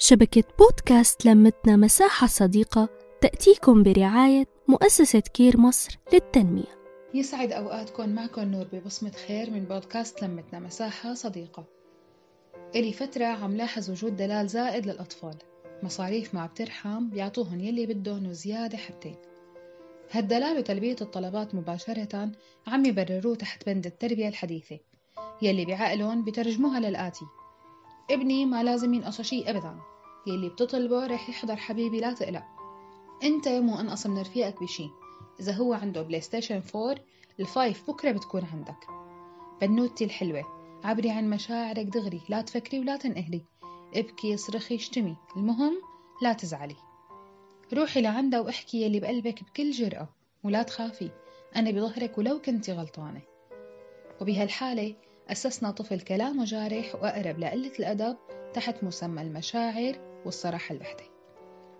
شبكة بودكاست لمتنا مساحة صديقة تأتيكم برعاية مؤسسة كير مصر للتنمية. يسعد أوقاتكم معكم نور ببصمة خير من بودكاست لمتنا مساحة صديقة. إلي فترة عم لاحظ وجود دلال زائد للأطفال. مصاريف ما بترحم بيعطوهن يلي بدهن وزيادة حبتين. هالدلال وتلبية الطلبات مباشرة عم يبرروه تحت بند التربية الحديثة يلي بعقلهم بترجموها للآتي. ابني ما لازم ينقص شي أبدا. يلي بتطلبه رح يحضر حبيبي لا تقلق. أنت مو أنقص من رفيقك بشي. إذا هو عنده PlayStation 4 ال five بكرة بتكون عندك. بنوتي الحلوة. عبري عن مشاعرك دغري. لا تفكري ولا تنقهري. ابكي صرخي اشتمي. المهم لا تزعلي. روحي لعندها واحكي يلي بقلبك بكل جرأة. ولا تخافي. أنا بظهرك ولو كنتي غلطانة. وبهالحالة أسسنا طفل كلامه جارح وأقرب لقلة الأدب تحت مسمى المشاعر والصراحة البحتة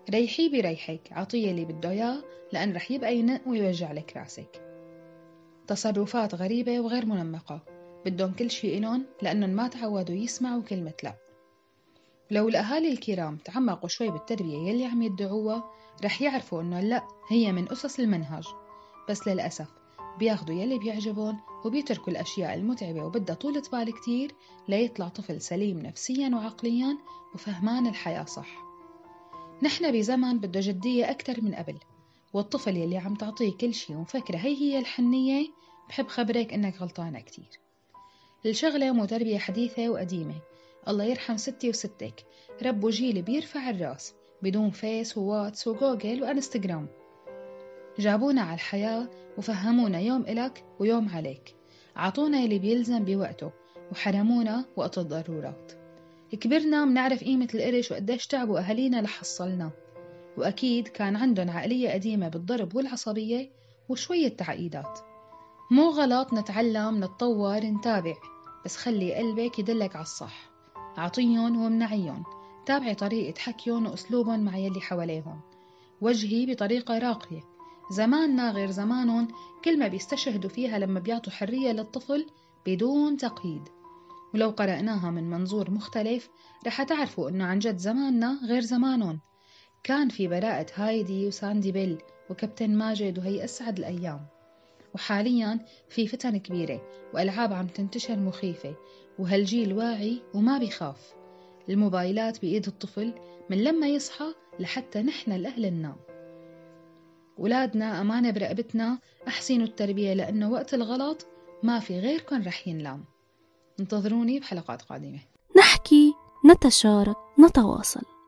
ريحي بريحك عطيه اللي بده إياه لأن رح يبقى ينق ويوجع لك رأسك. تصرفات غريبة وغير منمقة بدهم كل شي إلون لأنهم ما تعودوا يسمعوا كلمة لا. لو الأهالي الكرام تعمقوا شوي بالتربية يلي عم يدعوها رح يعرفوا إنه لا هي من أسس المنهج. بس للأسف بياخدوا يلي بيعجبهم وبيتركوا الأشياء المتعبة وبدها طولة بال كتير ليطلع طفل سليم نفسيا وعقليا وفهمان الحياة صح. نحن بزمن بده جدية أكتر من قبل والطفل يلي عم تعطيه كل شي ومفكرة هي هي الحنية بحب خبرك إنك غلطانة كتير. الشغلة مو تربية حديثة وقديمة. الله يرحم ستي وستك. ربوا جيل بيرفع الرأس بدون فيس وواتس وجوجل وإنستغرام. جابونا على الحياة وفهمونا يوم إلك ويوم عليك. عطونا يلي بيلزم بوقته وحرمونا وقت الضرورات. كبرنا منعرف قيمة القرش وقديش تعبوا أهالينا لحصلنا. وأكيد كان عندهم عقلية قديمة بالضرب والعصبية وشوية تعقيدات. مو غلط نتعلم نتطور نتابع. بس خلي قلبك يدلك على الصح. عطيهم ومنعيهم تابعي طريقة حكيهم وأسلوبهم مع يلي حواليهم. وجهي بطريقة راقية. زماننا غير زمانهم كلمة بيستشهدوا فيها لما بيعطوا حرية للطفل بدون تقييد. ولو قرأناها من منظور مختلف رح تعرفوا إنه عن جد زماننا غير زمانهم. كان في براءة هايدي وساندي بيل وكابتن ماجد وهي أسعد الأيام. وحاليا في فتن كبيرة وألعاب عم تنتشر مخيفة وهالجيل واعي وما بيخاف. الموبايلات بإيد الطفل من لما يصحى لحتى نحن الأهل ننام. ولادنا أمانة برقبتنا أحسنوا التربية لأنه وقت الغلط ما في غيركم رح ينلام. انتظروني بحلقات قادمة. نحكي نتشارك نتواصل.